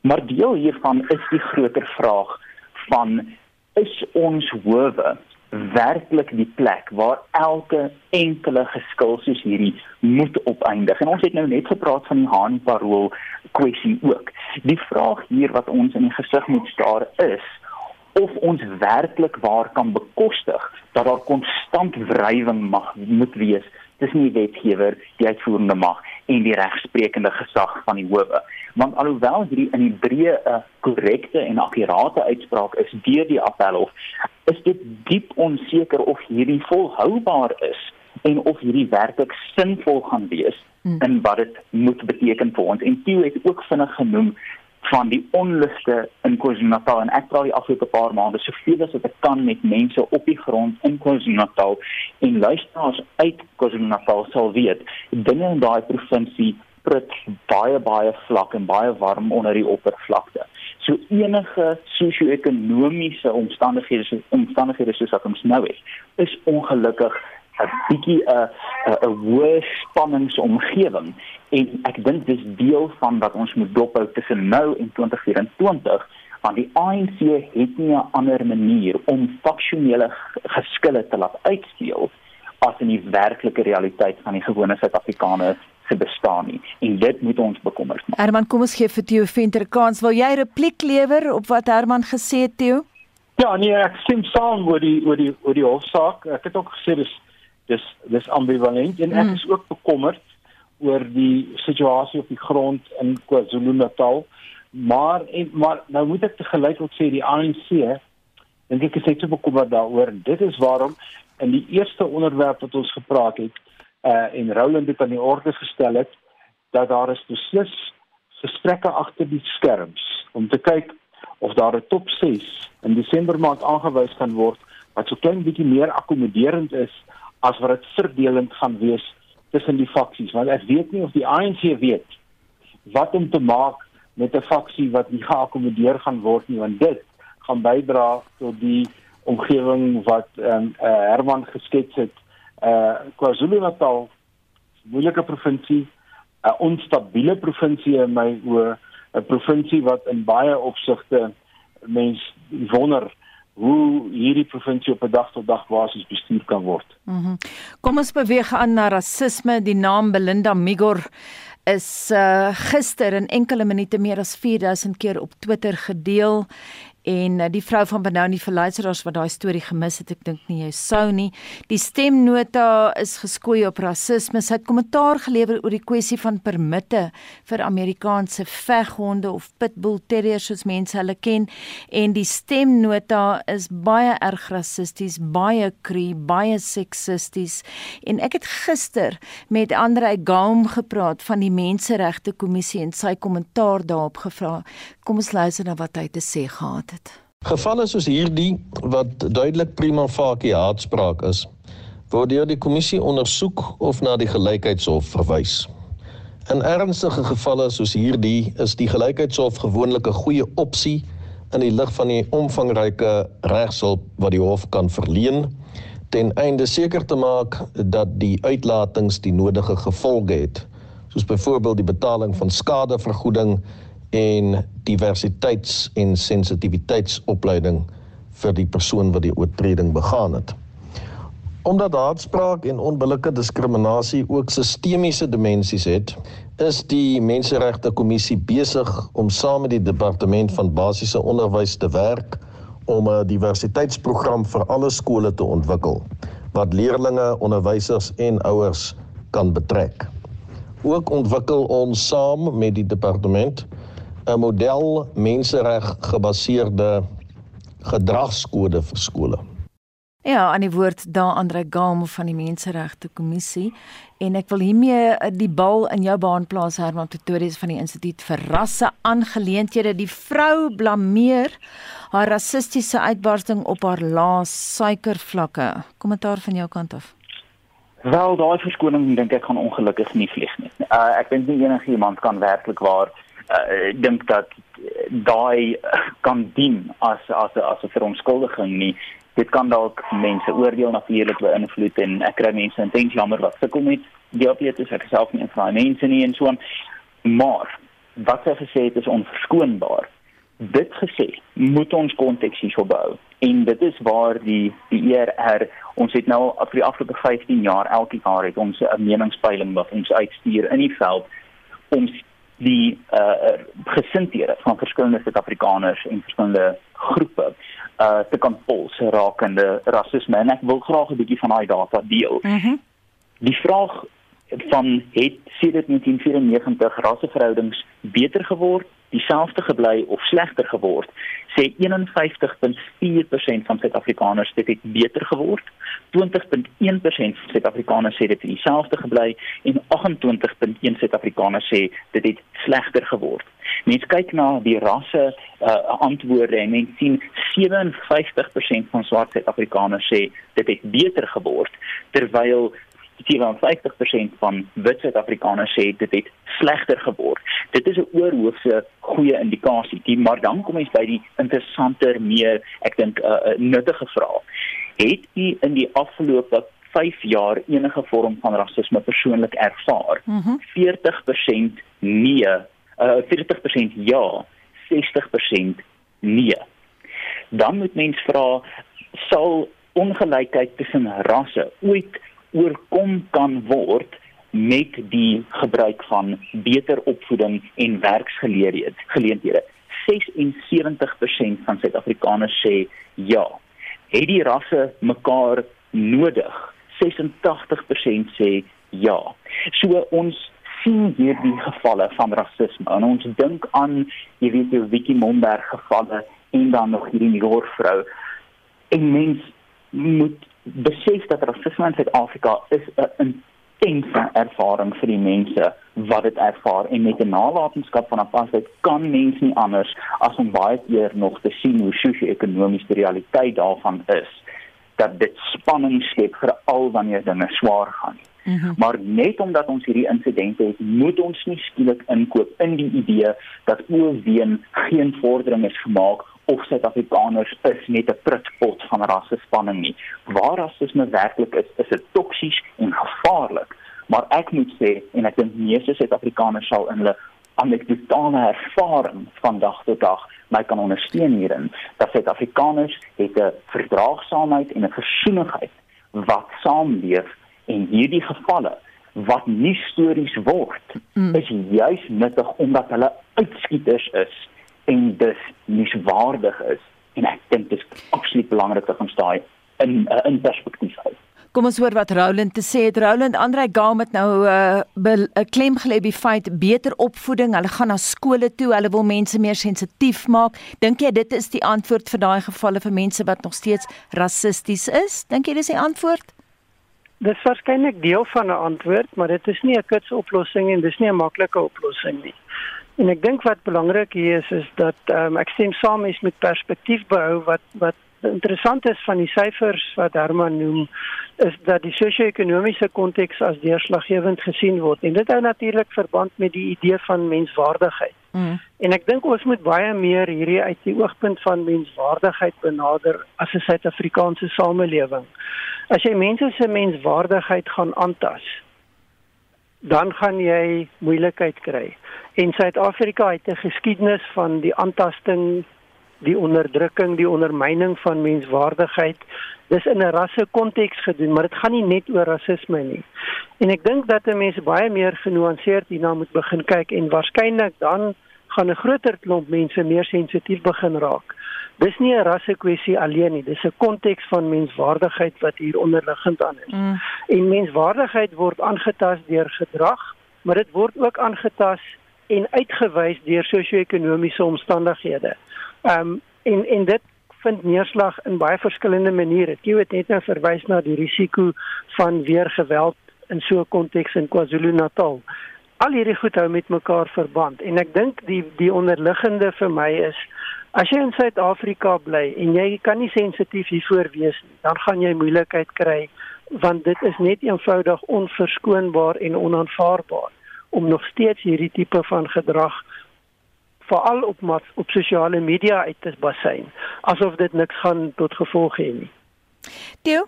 Maar deel hiervan is die groter vraag van is ons howe werklik die plek waar elke enkele geskil soos hierdie moet opeindig. En ons het nou net gepraat van die Haan parool kwessie ook. Die vraag hier wat ons in die gesig moet staar is of ons werklik waar kan bekostig dat daar konstant wrywing mag moet wees tussen die wetgewer, die uitvoerende mag en die regsprekende gesag van die howe. Want alhoewel hierdie in die breë 'n uh, korrekte en akkurate uitspraak is deur die appelhof, is dit diep onseker of hierdie volhoubaar is en of hierdie werklik sinvol gaan wees hmm. en wat dit moet beteken vir ons. En Theo het ook vinnig genoem van die onluste in KwaZulu-Natal en ek praat die afgelope paar maande soveel as wat ek kan met mense op die grond in KwaZulu-Natal en luisteraars uit KwaZulu-Natal sal weet binne in daai provinsie prit baie baie vlak en baie warm onder die oppervlakte. So enige sosio-ekonomiese omstandighede omstandighede soos wat ons nou het, is ongelukkig 'n bietjie 'n 'n hoë spanningsomgewing en ek dink dis deel van wat ons moet dophou tussen nou en 2024 want die ANC het nie 'n ander manier om faksionele geskille te laat uitspeel as in die werklike realiteit van die gewone Suid-Afrikaners se bestaan nie en dit moet ons bekommerd maak. Herman, kom ons gee vir Theo Venter kans. Wil jy repliek lewer op wat Herman gesê het, Theo? Ja, nee, ek stem saam oor die oor die oor die hofsaak. Ek het ook gesê dis dis dis ambivalent en ek mm. is ook bekommerd oor die situasie op die grond in KwaZulu-Natal. Maar en maar nou moet ek te gelyk ook sê die ANC dink ek is net so bekommerd daaroor. En dit is waarom in die eerste onderwerp wat ons gepraat het uh en Roland het aan die orde gestel het dat daar is beslis gesprekke agter die skerms. Om te kyk of daar 'n top 6 in Desember maand aangewys kan word wat so klein bietjie meer akkommoderend is as wat dit verdelend gaan wees tussen die faksies. Want ek weet nie of die ANC weet wat om te maak met 'n faksie wat nie geakkommodeer gaan word nie want dit gaan bydra tot die omgewing wat um, uh, Herman geskets het uh KwaZulu-Natal moeilike provinsie 'n onstabiele provinsie in my oë 'n provinsie wat in baie opsigte mens wonder hoe hierdie provinsie op 'n dag tot dag basis bestuur kan word. Mm Kom ons beweeg aan na rasisme. Die naam Belinda Migor is uh, gister in enkele minute meer as 4000 keer op Twitter gedeel en uh, die vrou van Benoni verluisteraars wat daai storie gemis het, ek dink nie jy sou nie. Die stemnota is geskoei op rasisme. Sy het kommentaar gelewer oor die kwessie van permitte vir Amerikaanse veghonde of pitbull terriers soos mense hulle ken en die stemnota is baie erg rassisties, baie kree, baie seksisties en ek het gister met Andre Gaum gepraat van die Menseregte Kommissie en sy kommentaar daarop gevra. Kom ons luister na wat hy te sê gehad het. Gevalle soos hierdie wat duidelik prima facie haatspraak is, word deur die kommissie ondersoek of na die gelykheidshof verwys. In ernstige gevalle soos hierdie is die gelykheidshof gewoonlik 'n goeie opsie in die lig van die omvangryke regshulp wat die hof kan verleen ten einde seker te maak dat die uitlatings die nodige gevolge het soos byvoorbeeld die betaling van skadevergoeding en diversiteits- en sensitiwiteitsopleiding vir die persoon wat die oortreding begaan het. Omdat haatspraak en onbillike diskriminasie ook sistemiese dimensies het, is die Menseregte Kommissie besig om saam met die Departement van Basiese Onderwys te werk om 'n diversiteitsprogram vir alle skole te ontwikkel wat leerders, onderwysers en ouers kan betrek. Ook ontwikkel ons saam met die departement 'n model mensereg gebaseerde gedragskode vir skole. Ja, aan die woord daar Andre Gam van die Menseregte Kommissie en ek wil hiermee eh, die bal in jou baan plaas Herman Pretorius van die Instituut vir Rasse aangeleenthede. Die vrou blameer haar rassistiese uitbarsting op haar laas suikervlakke. Kommentaar van jou kant af. Wel, daai verskoning dink ek gaan ongelukkig nie vlieg nie. Uh, ek dink nie enigiemand kan werklik waar uh, ek dink dat daai kan dien as as as 'n verontskuldiging nie. Dit kan dalk mense oordeel natuurlik beïnvloed en ek kry mense intens jammer wat sukkel met diabetes. Ek self nie van mense nie en so aan. Maar wat sy gesê het is onverskoonbaar. Dit gesê, moet ons konteks hierso bou. En dit is waar die die ERR ons het nou vir die afgelope 15 jaar elke jaar het ons 'n meningspeiling wat ons uitstuur in die veld om die uh gesindhede van verskillende Suid-Afrikaners en verskillende groepe uh te kan pols rakende rasisme en ek wil graag 'n bietjie van daai data deel. Mhm. Mm die vraag van het sedert 1994 rasseverhoudings beter geword, dieselfde gebly of slegter geword? Sê 51.4% van Suid-Afrikaners dit het beter geword. 20.1% van Suid-Afrikaners sê dit het dieselfde gebly en 28.1% Suid-Afrikaners sê dit het slegter geword. Mens kyk na die rasse uh, antwoorde en mens sien 57% van swart Suid-Afrikaners sê dit het beter geword terwyl 54% van wit Suid-Afrikaners sê dit het slegter geword. Dit is 'n oorhoofse goeie indikasie, die, maar dan kom ons by die interessanter, meer ek dink 'n uh, uh, nuttige vraag. Het u in die afgelope 5 jaar enige vorm van rasisme persoonlik ervaar? Mm -hmm. 40% nee, uh, 40% ja, 60% nee. Dan moet mens vra sal ongelykheid tussen rasse ooit oorkom kan word met die gebruik van beter opvoeding en werksgeleenthede. 76% van Suid-Afrikaners sê ja. Het die rasse mekaar nodig? 86% sê ja. So ons sien hierdie gevalle van rasisme en ons dink aan jy weet die Vicky Momberg gevalle en dan nog hierdie York vrou. En mens moet besef dat rasisme in Suid-Afrika is 'n intense ervaring vir die mense wat dit ervaar en met 'n nalatenskap van apartheid kan mens nie anders as om baie keer nog te sien hoe sosio-ekonomies die realiteit daarvan is dat dit spanning skep vir al wanneer dinge swaar gaan. Mm -hmm. Maar net omdat ons hierdie insidente het, moet ons nie skielik inkoop in die idee dat oorween geen vordering is gemaak of Suid-Afrikaners is net 'n prutpot van rassespanning nie. Waar rasisme werklik is, is dit toksies en gevaarlik. Maar ek moet sê en ek dink meeste Suid-Afrikaners sal in hulle anekdotale ervaring van dag tot dag my kan ondersteun hierin dat Suid-Afrikaners het 'n verdraagsaamheid en 'n versoenigheid wat saamleef en hierdie gevalle wat nie stories word mm. is juis nuttig omdat hulle uitskieters is en dis nuuswaardig is en ek dink dit is absoluut belangrik dat ons daai in uh, in perspektief hou. Kom ons hoor wat Roland te sê het. Roland Andre Gam het nou 'n uh, eh, 'n klem gelê by feit beter opvoeding. Hulle gaan na skole toe. Hulle wil mense meer sensitief maak. Dink jy dit is die antwoord vir daai gevalle vir mense wat nog steeds rassisties is? Dink jy dis die antwoord? Dis waarskynlik deel van 'n antwoord, maar dit is nie 'n kits oplossing en dis nie 'n maklike oplossing nie. En ek dink wat belangrik hier is is dat um, ek stem saam is met perspektief behou wat wat interessant is van die syfers wat Herman noem is dat die sosio-ekonomiese konteks as deurslaggewend gesien word en dit hou natuurlik verband met die idee van menswaardigheid. Mm. En ek dink ons moet baie meer hierdie uit die oogpunt van menswaardigheid benader as 'n Suid-Afrikaanse samelewing. As jy mense se menswaardigheid gaan aantas, dan gaan jy moeilikheid kry. En Suid-Afrika het 'n geskiedenis van die aantasting, die onderdrukking, die ondermyning van menswaardigheid. Dis in 'n rasse konteks gedoen, maar dit gaan nie net oor rasisme nie. En ek dink dat mense baie meer genuanceerd hierna moet begin kyk en waarskynlik dan gaan 'n groter klomp mense meer sensitief begin raak. Dis nie 'n rasse kwessie alleen nie, dis 'n konteks van menswaardigheid wat hier onderliggend aan is. Mm. En menswaardigheid word aangetast deur gedrag, maar dit word ook aangetast en uitgewys deur sosio-ekonomiese omstandighede. Ehm um, en en dit vind neerslag in baie verskillende maniere. Jy het net nou verwys na die risiko van weer geweld in so 'n konteks in KwaZulu-Natal. Al hierdie goed hou met mekaar verband en ek dink die die onderliggende vir my is as jy in Suid-Afrika bly en jy kan nie sensitief hiervoor wees nie, dan gaan jy moeilikheid kry want dit is net eenvoudig onverskoonbaar en onaanvaarbaar om nog steeds hierdie tipe van gedrag veral op op sosiale media uit te basyn asof dit niks gaan tot gevolg hê nie. Theo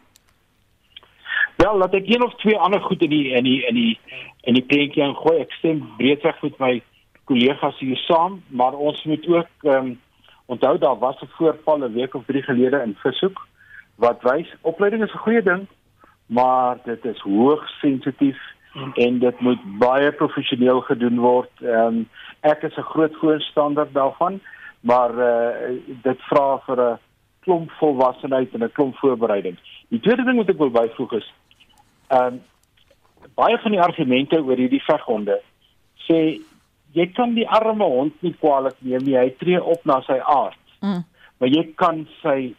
Wel, laat ek een of twee ander goed in die in die in die in die prentjie ingooi. Ek stem breedweg met my kollegas hier saam, maar ons moet ook ehm um, onthou daar was 'n voorval 'n week of 3 gelede in Vishoek wat wys opleiding is 'n goeie ding, maar dit is hoogs sensitief en dit moet baie professioneel gedoen word. Ehm um, ek is 'n groot voorstander daarvan, maar uh, dit vra vir 'n klomp volwassenheid en 'n klomp voorbereiding. Die tweede ding wat ek wil byvoeg is ehm um, baie van die argumente oor hierdie veghonde sê jy kan die arme hond nie kwaliek neem nie. Hy tree op na sy aard. Mm. Maar jy kan sy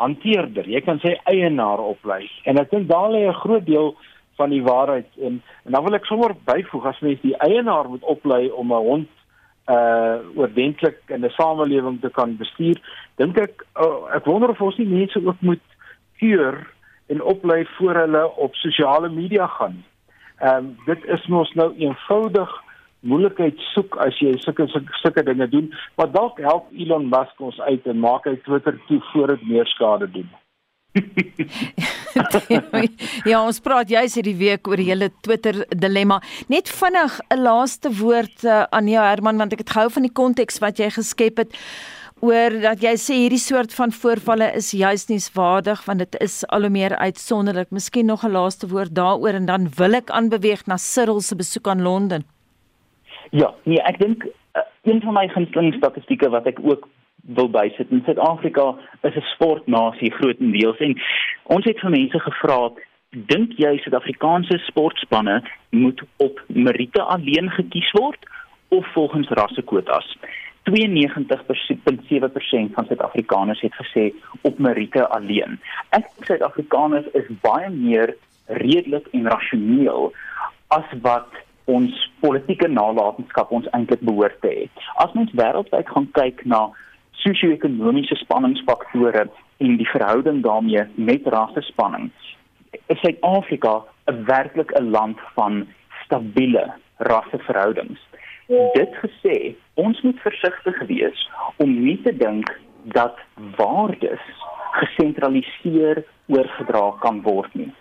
hanteerder, jy kan sy eienaar oplei. En ek dink daar lê 'n groot deel van die waarheid en en dan wil ek sommer byvoeg as mens die eienaar moet oplei om 'n hond uh oordentlik in 'n samelewing te kan bestuur, dink ek uh, ek wonder of ons nie mense ook moet keur en oplei voor hulle op sosiale media gaan. Ehm um, dit is mos nou eenvoudig moeilikheid soek as jy sulke sulke dinge doen, maar dalk help Elon Musk ons uit en maak hy Twitter toe voor dit meer skade doen. ja, ons praat juis hierdie week oor die hele Twitter dilemma. Net vinnig 'n laaste woord uh, aan jou Herman want ek het gehou van die konteks wat jy geskep het oor dat jy sê hierdie soort van voorvalle is juis nie waardig want dit is al hoe meer uitsonderlik. Miskien nog 'n laaste woord daaroor en dan wil ek aanbeweeg na Cyril se besoek aan Londen. Ja, nee, ek dink uh, een van my gunsteling statistieke wat ek ook wil bysit in Suid-Afrika is 'n sportnasie grootendeels en ons het vir mense gevra dink jy Suid-Afrikaanse sportspanne moet op meriete alleen gekies word of volgens rassekwotas 92.7% van Suid-Afrikaners het gesê op meriete alleen. Ek dink Suid-Afrikaners is baie meer redelik en rasioneel as wat ons politieke nalatenskap ons eintlik behoort te hê. As mens wêreldwyd gaan kyk na sosio-ekonomiese spanningsfaktore en die verhouding daarmee met rassespanning is Suid-Afrika 'n werklik 'n land van stabiele rasseverhoudings. Dit gesê, ons moet versigtig wees om nie te dink dat waardes gesentraliseer oorgedra kan word nie.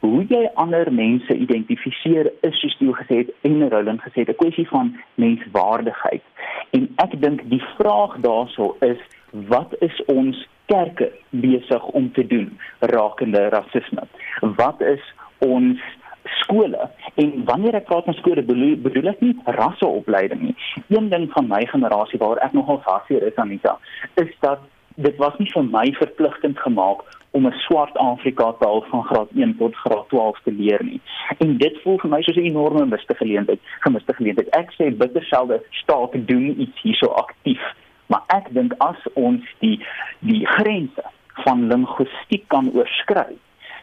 Hoe jy ander mense identifiseer is soos jy gesê het en Roland gesê het 'n kwessie van menswaardigheid. En ek dink die vraag daarso is wat is ons kerke besig om te doen rakende rasisme? Wat is ons skole en wanneer ek praat van skole bedoel, ek nie rasseopleiding nie. Een ding van my generasie waar ek nogal vasseer is Anita, is dat dit was nie vir my verpligtend gemaak om 'n swart Afrika taal van graad 1 tot graad 12 te leer nie. En dit voel vir my soos 'n enorme miste geleentheid, gemiste geleentheid. Ek sê bitterselde staat doen iets hierso aktief, maar ek dink as ons die die grense van linguistiek kan oorskry,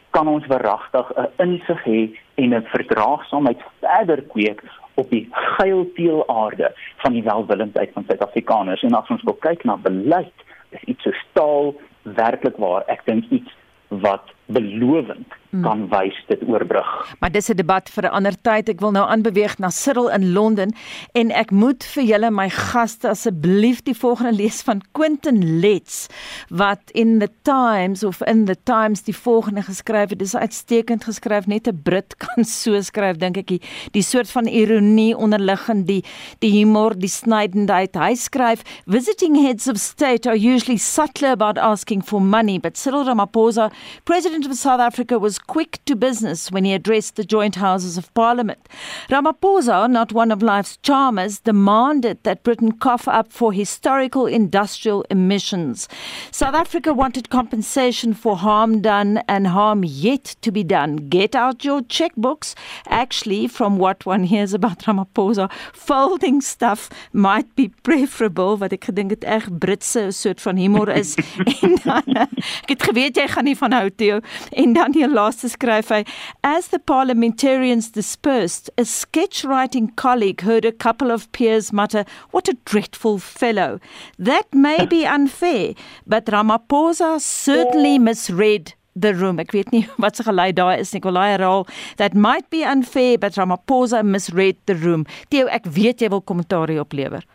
kan ons verragtig 'n insig hê en 'n verdraagsaamheid verder kweek op die geilteelaarde van die welwillendheid van Suid-Afrikaners en as ons wil kyk na beleid is iets so staal werklik waar ek dink iets wat belovend hmm. kan wys dit oorbrug. Maar dis 'n debat vir 'n ander tyd. Ek wil nou aanbeweeg na Cyril in Londen en ek moet vir julle my gaste asseblief die volgende lees van Quentin Letts wat in the Times of in the Times die volgende geskryf het. Dis uitstekend geskryf, net 'n Brit kan so skryf dink ek. Die, die soort van ironie onderliggend, die die humor, die snydendheid. Hy skryf visiting heads of state are usually subtler about asking for money, but Cyril Ramaphosa, president President of South Africa was quick to business when he addressed the joint houses of parliament. Ramaphosa, not one of life's charmers, demanded that Britain cough up for historical industrial emissions. South Africa wanted compensation for harm done and harm yet to be done. Get out your checkbooks. Actually, from what one hears about Ramaphosa, folding stuff might be preferable, wat ek gedink het reg Britse soort van humor is. en dan, ek het geweet jy gaan nie van hou toe En dan die laaste skryf hy as the parliamentarians dispersed a sketch writing colleague heard a couple of peers mutter what a dreadful fellow that may be unfair but Ramaphosa certainly misread the room. Ek weet nie wat se gelei daar is Nikolai herhaal. That might be unfair but Ramaphosa misread the room. Theo ek weet jy wil kommentaar hierop lewer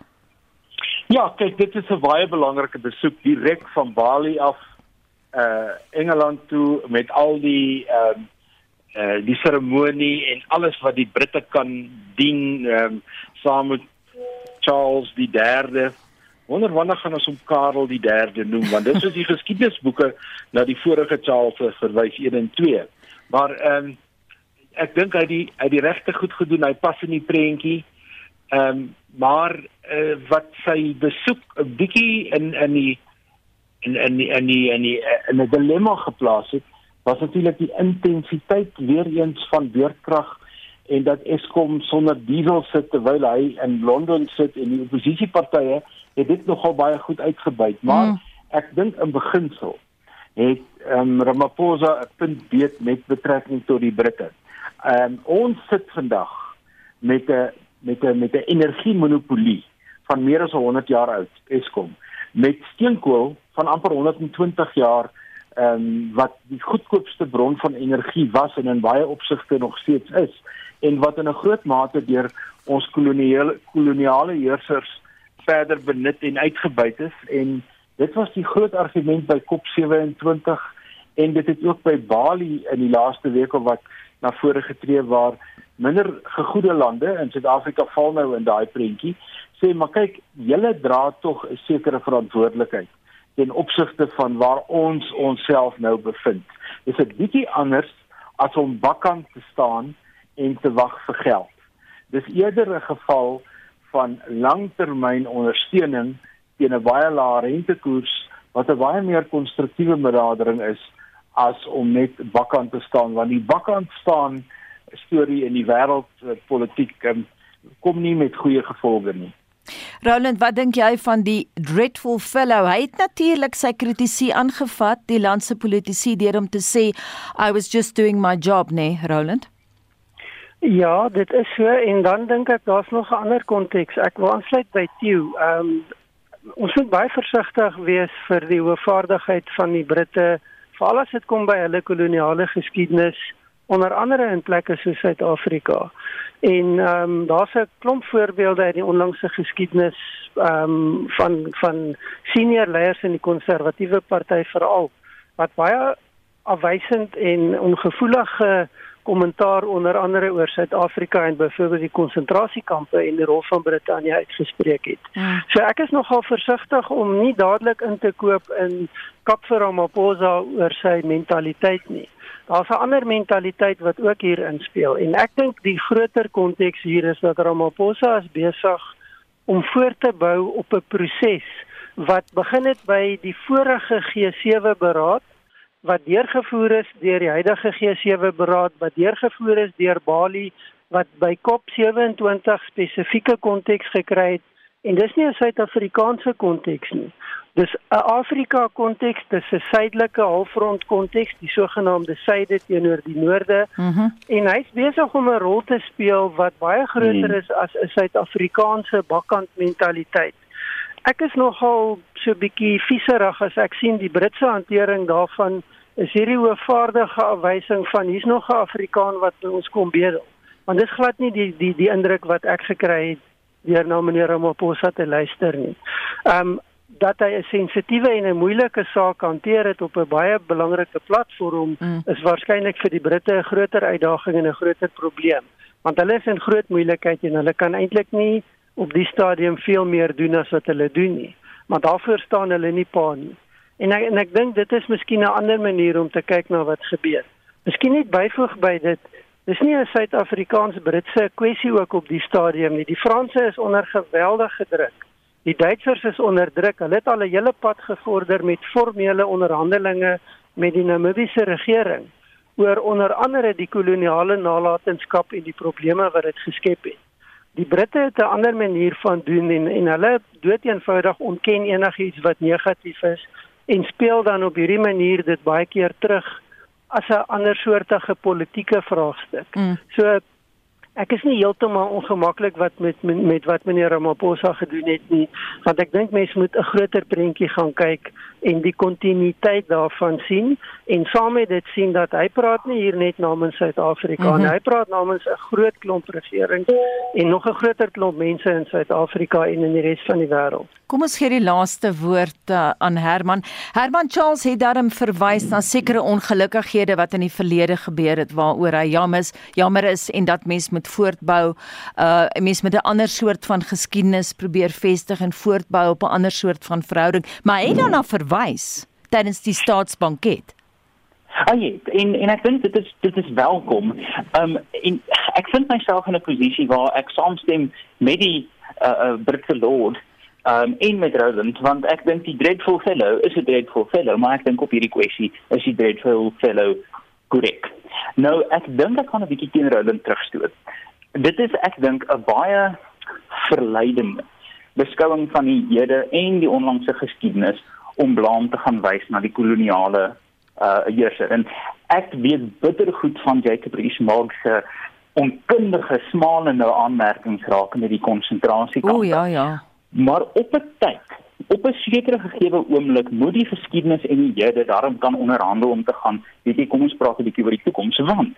Ja kyk dit is 'n baie belangrike besoek direk van Bali af uh Engeland toe met al die ehm uh, uh die seremonie en alles wat die Britte kan dien ehm um, saam met Charles die 3de. Wonder wanneer gaan ons hom Karel die 3de noem want dis soos die geskiedenisboeke na die vorige Charles verwys 1 en 2. Maar ehm um, ek dink hy die hy die regte goed gedoen. Hy pas in die prentjie. Ehm um, maar uh, wat sy besoek 'n bietjie in in die in in die, in die in die in 'n dilemma geplaas het was natuurlik die intensiteit weer eens van beurtkrag en dat Eskom sonder diesel sit terwyl hy in Londen sit en die oppositiepartye het dit nogal baie goed uitgebuit maar mm. ek dink in beginsel het um, Ramaphosa 'n punt beet met betrekking tot die Britte. Um, ons sit vandag met 'n met 'n met 'n energiemonopolie van meer as 100 jaar oud Eskom met steenkool van amper 120 jaar ehm um, wat die goedkoopste bron van energie was en in baie opsigte nog steeds is en wat in 'n groot mate deur ons koloniale koloniale heersers verder benut en uitgebuit is en dit was die groot argument by COP27 en dit het ook by Bali in die laaste week of wat na vore getree waar minder gegoede lande in Suid-Afrika val nou in daai prentjie sê maar kyk julle dra tog 'n sekere verantwoordelikheid ten opsigte van waar ons onsself nou bevind. Dis 'n bietjie anders as om bakkant te staan en te wag vir geld. Dis eerder 'n geval van langtermyn ondersteuning teen 'n baie lae rentekoers wat 'n baie meer konstruktiewe benadering is as om net bakkant te staan want die bakkant staan storie in die wêreldpolitiek um, kom nie met goeie gevolge nie. Roland, wat dink jy van die dreadful fellow? Hy het natuurlik sy kritisie aangevat, die land se politici deur om te sê I was just doing my job, nee, Roland. Ja, dit is so en dan dink ek daar's nog 'n ander konteks. Ek wil aansluit by Theo. Ehm um, ons moet baie versigtig wees vir die hoëvaardigheid van die Britte, veral as dit kom by hulle koloniale geskiedenis onder andere in plekke soos Suid-Afrika. En ehm um, daar's 'n klomp voorbeelde uit die onlangse geskiedenis ehm um, van van senior leiers in die konservatiewe party veral wat baie afwysend en ongevoelige kommentaar onder andere oor Suid-Afrika en byvoorbeeld die konsentrasiekampe en die rol van Brittanje uitgespreek het. Ja. So ek is nogal versigtig om nie dadelik in te koop in Kap vir Ramaphosa oor sy mentaliteit nie daar's 'n ander mentaliteit wat ook hier inspel en ek dink die groter konteks hier is dat Ramaphosa is besig om voort te bou op 'n proses wat begin het by die vorige G7 beraad wat deurgevoer is deur die huidige G7 beraad wat deurgevoer is deur Bali wat by COP27 spesifieke konteks gekry het en dis nie 'n Suid-Afrikaanse konteks nie. Dis 'n Afrika konteks, dis 'n suidelike halfrond konteks, die sogenaamde suide teenoor die noorde. Mm -hmm. En hy's besig om 'n rol te speel wat baie groter mm. is as 'n Suid-Afrikaanse bakkant mentaliteit. Ek is nogal so bietjie vieserig as ek sien die Britse hantering daarvan is hierdie hoofvaardige afwysing van hier's nog 'n Afrikaan wat ons kom bedel. Want dis glad nie die die die indruk wat ek gekry het deur na meneer Ramaphosa te luister nie. Ehm um, dat hy 'n sensitiewe en 'n moeilike saak hanteer het op 'n baie belangrike platform mm. is waarskynlik vir die Britte 'n groter uitdaging en 'n groter probleem want hulle is in groot moeilikheid en hulle kan eintlik nie op die stadium veel meer doen as wat hulle doen nie maar daarvoor staan hulle nie pa nie en ek, en ek dink dit is miskien 'n ander manier om te kyk na wat gebeur miskien net byvoeg by dit Dis nie 'n Suid-Afrikaans-Britse kwessie ook op die stadium nie. Die Franse is onder geweldige druk Die Duitsers is onder druk. Hulle het al 'n hele pad gevorder met formele onderhandelinge met die Namibiese regering oor onder andere die koloniale nalatenskap en die probleme wat dit geskep het. Die Britte het 'n ander manier van doen en en hulle dood eenvoudig ontken enigiets wat negatief is en speel dan op hierdie manier dit baie keer terug as 'n ander soortige politieke vraagstuk. Mm. So Ek is nie heeltemal ongemaklik wat met met wat meneer Ramaphosa gedoen het nie, want ek dink mense moet 'n groter prentjie gaan kyk en die kontinuïteit daarvan sien en saam met dit sien dat hy praat nie hier net namens Suid-Afrika nie, mm -hmm. hy praat namens 'n groot klomp regering en nog 'n groter klomp mense in Suid-Afrika en in die res van die wêreld. Kom ons gee die laaste woord uh, aan Herman. Herman Charles het daarom verwys na sekere ongelukkighede wat in die verlede gebeur het waaroor hy jammer is, jammer is en dat mense moet voortbou. Uh 'n mens met 'n ander soort van geskiedenis probeer vestig en voortbou op 'n ander soort van verhouding, maar hy het daarna verwys tydens die staatsbanket. Ah ja, en en ek dink dit is dit is welkom. Um en ek vind myself in 'n posisie waar ek saamstem met die uh, uh Britse Lord um en met Roland want ek dink die dreadful fellow is 'n dreadful fellow, maar ek dink op hierdie kwessie is die dreadful fellow korrek. Nou ek dink ek gaan 'n bietjie teen Roland terugstoot. Dit is ek dink 'n baie verleidende beskouing van die Jode en die onlangse geskiedenis om blaam te gaan wys na die koloniale uh heerser. En ek weet bitter goed van Jacob Rees-Mogg se onkundige smalende aanmerkings rakende die konsentrasiekampe. O ja ja. Maar op 'n tyd, op 'n sekere gegee oomblik moet die geskiedenis en die Jode daarom kan onderhandel om te gaan. Weet jy, kom ons praat 'n bietjie oor die toekoms want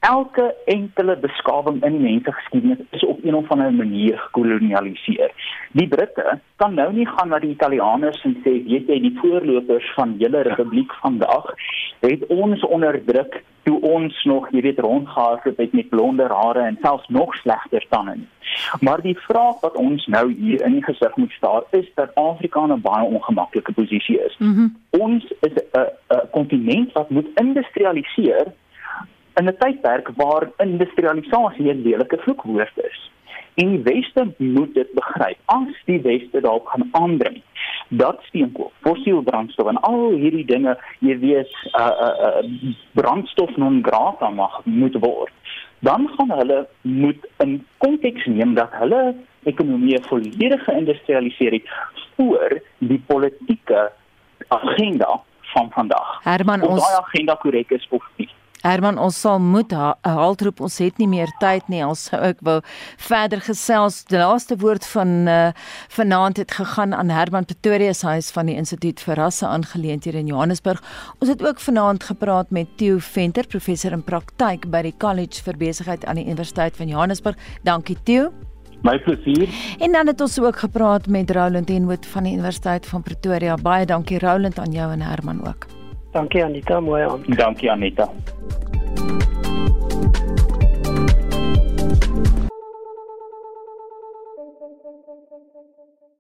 elke enkele beskawing in die mensgeskiedenis is op een of ander manier gekolonialiseer. Die Britte kan nou nie gaan na die Italianers en sê weet jy die voorlopers van julle republiek vandag het ons onderdruk toe ons nog jy weet rondgehardloop het met blonde hare en selfs nog slegter tande. Maar die vraag wat ons nou hier in die gesig moet staar is dat Afrika in 'n baie ongemaklike posisie is. Mm ons is 'n kontinent wat moet industrialiseer in 'n tydperk waar industrialisasie 'n lelike vloekwoord is. En die weste moet dit begryp. As die weste dalk gaan aandring dat steenkool, fossiel brandstof en al hierdie dinge, jy weet, uh uh, uh brandstof non grata mag moet word, dan gaan hulle moet in konteks neem dat hulle ekonomie volledig geïndustrialiseer het voor die politieke agenda van vandag. Herman, of ons daai agenda korrek is of nie. Herman, ons sal moet ha haltroep. Ons het nie meer tyd nie. Ons sou ek wou verder gesels. Die laaste woord van uh, vanaand het gegaan aan Herman Pretorius huis van die Instituut vir Rasse Aangeleenthede in Johannesburg. Ons het ook vanaand gepraat met Theo Venter, professor in praktyk by die College vir Besigheid aan die Universiteit van Johannesburg. Dankie Theo. My plesier. En dan het ons ook gepraat met Roland Enwood van die Universiteit van Pretoria. Baie dankie Roland aan jou en Herman ook. Dankie Anita, mooi aand. Dankie Anita.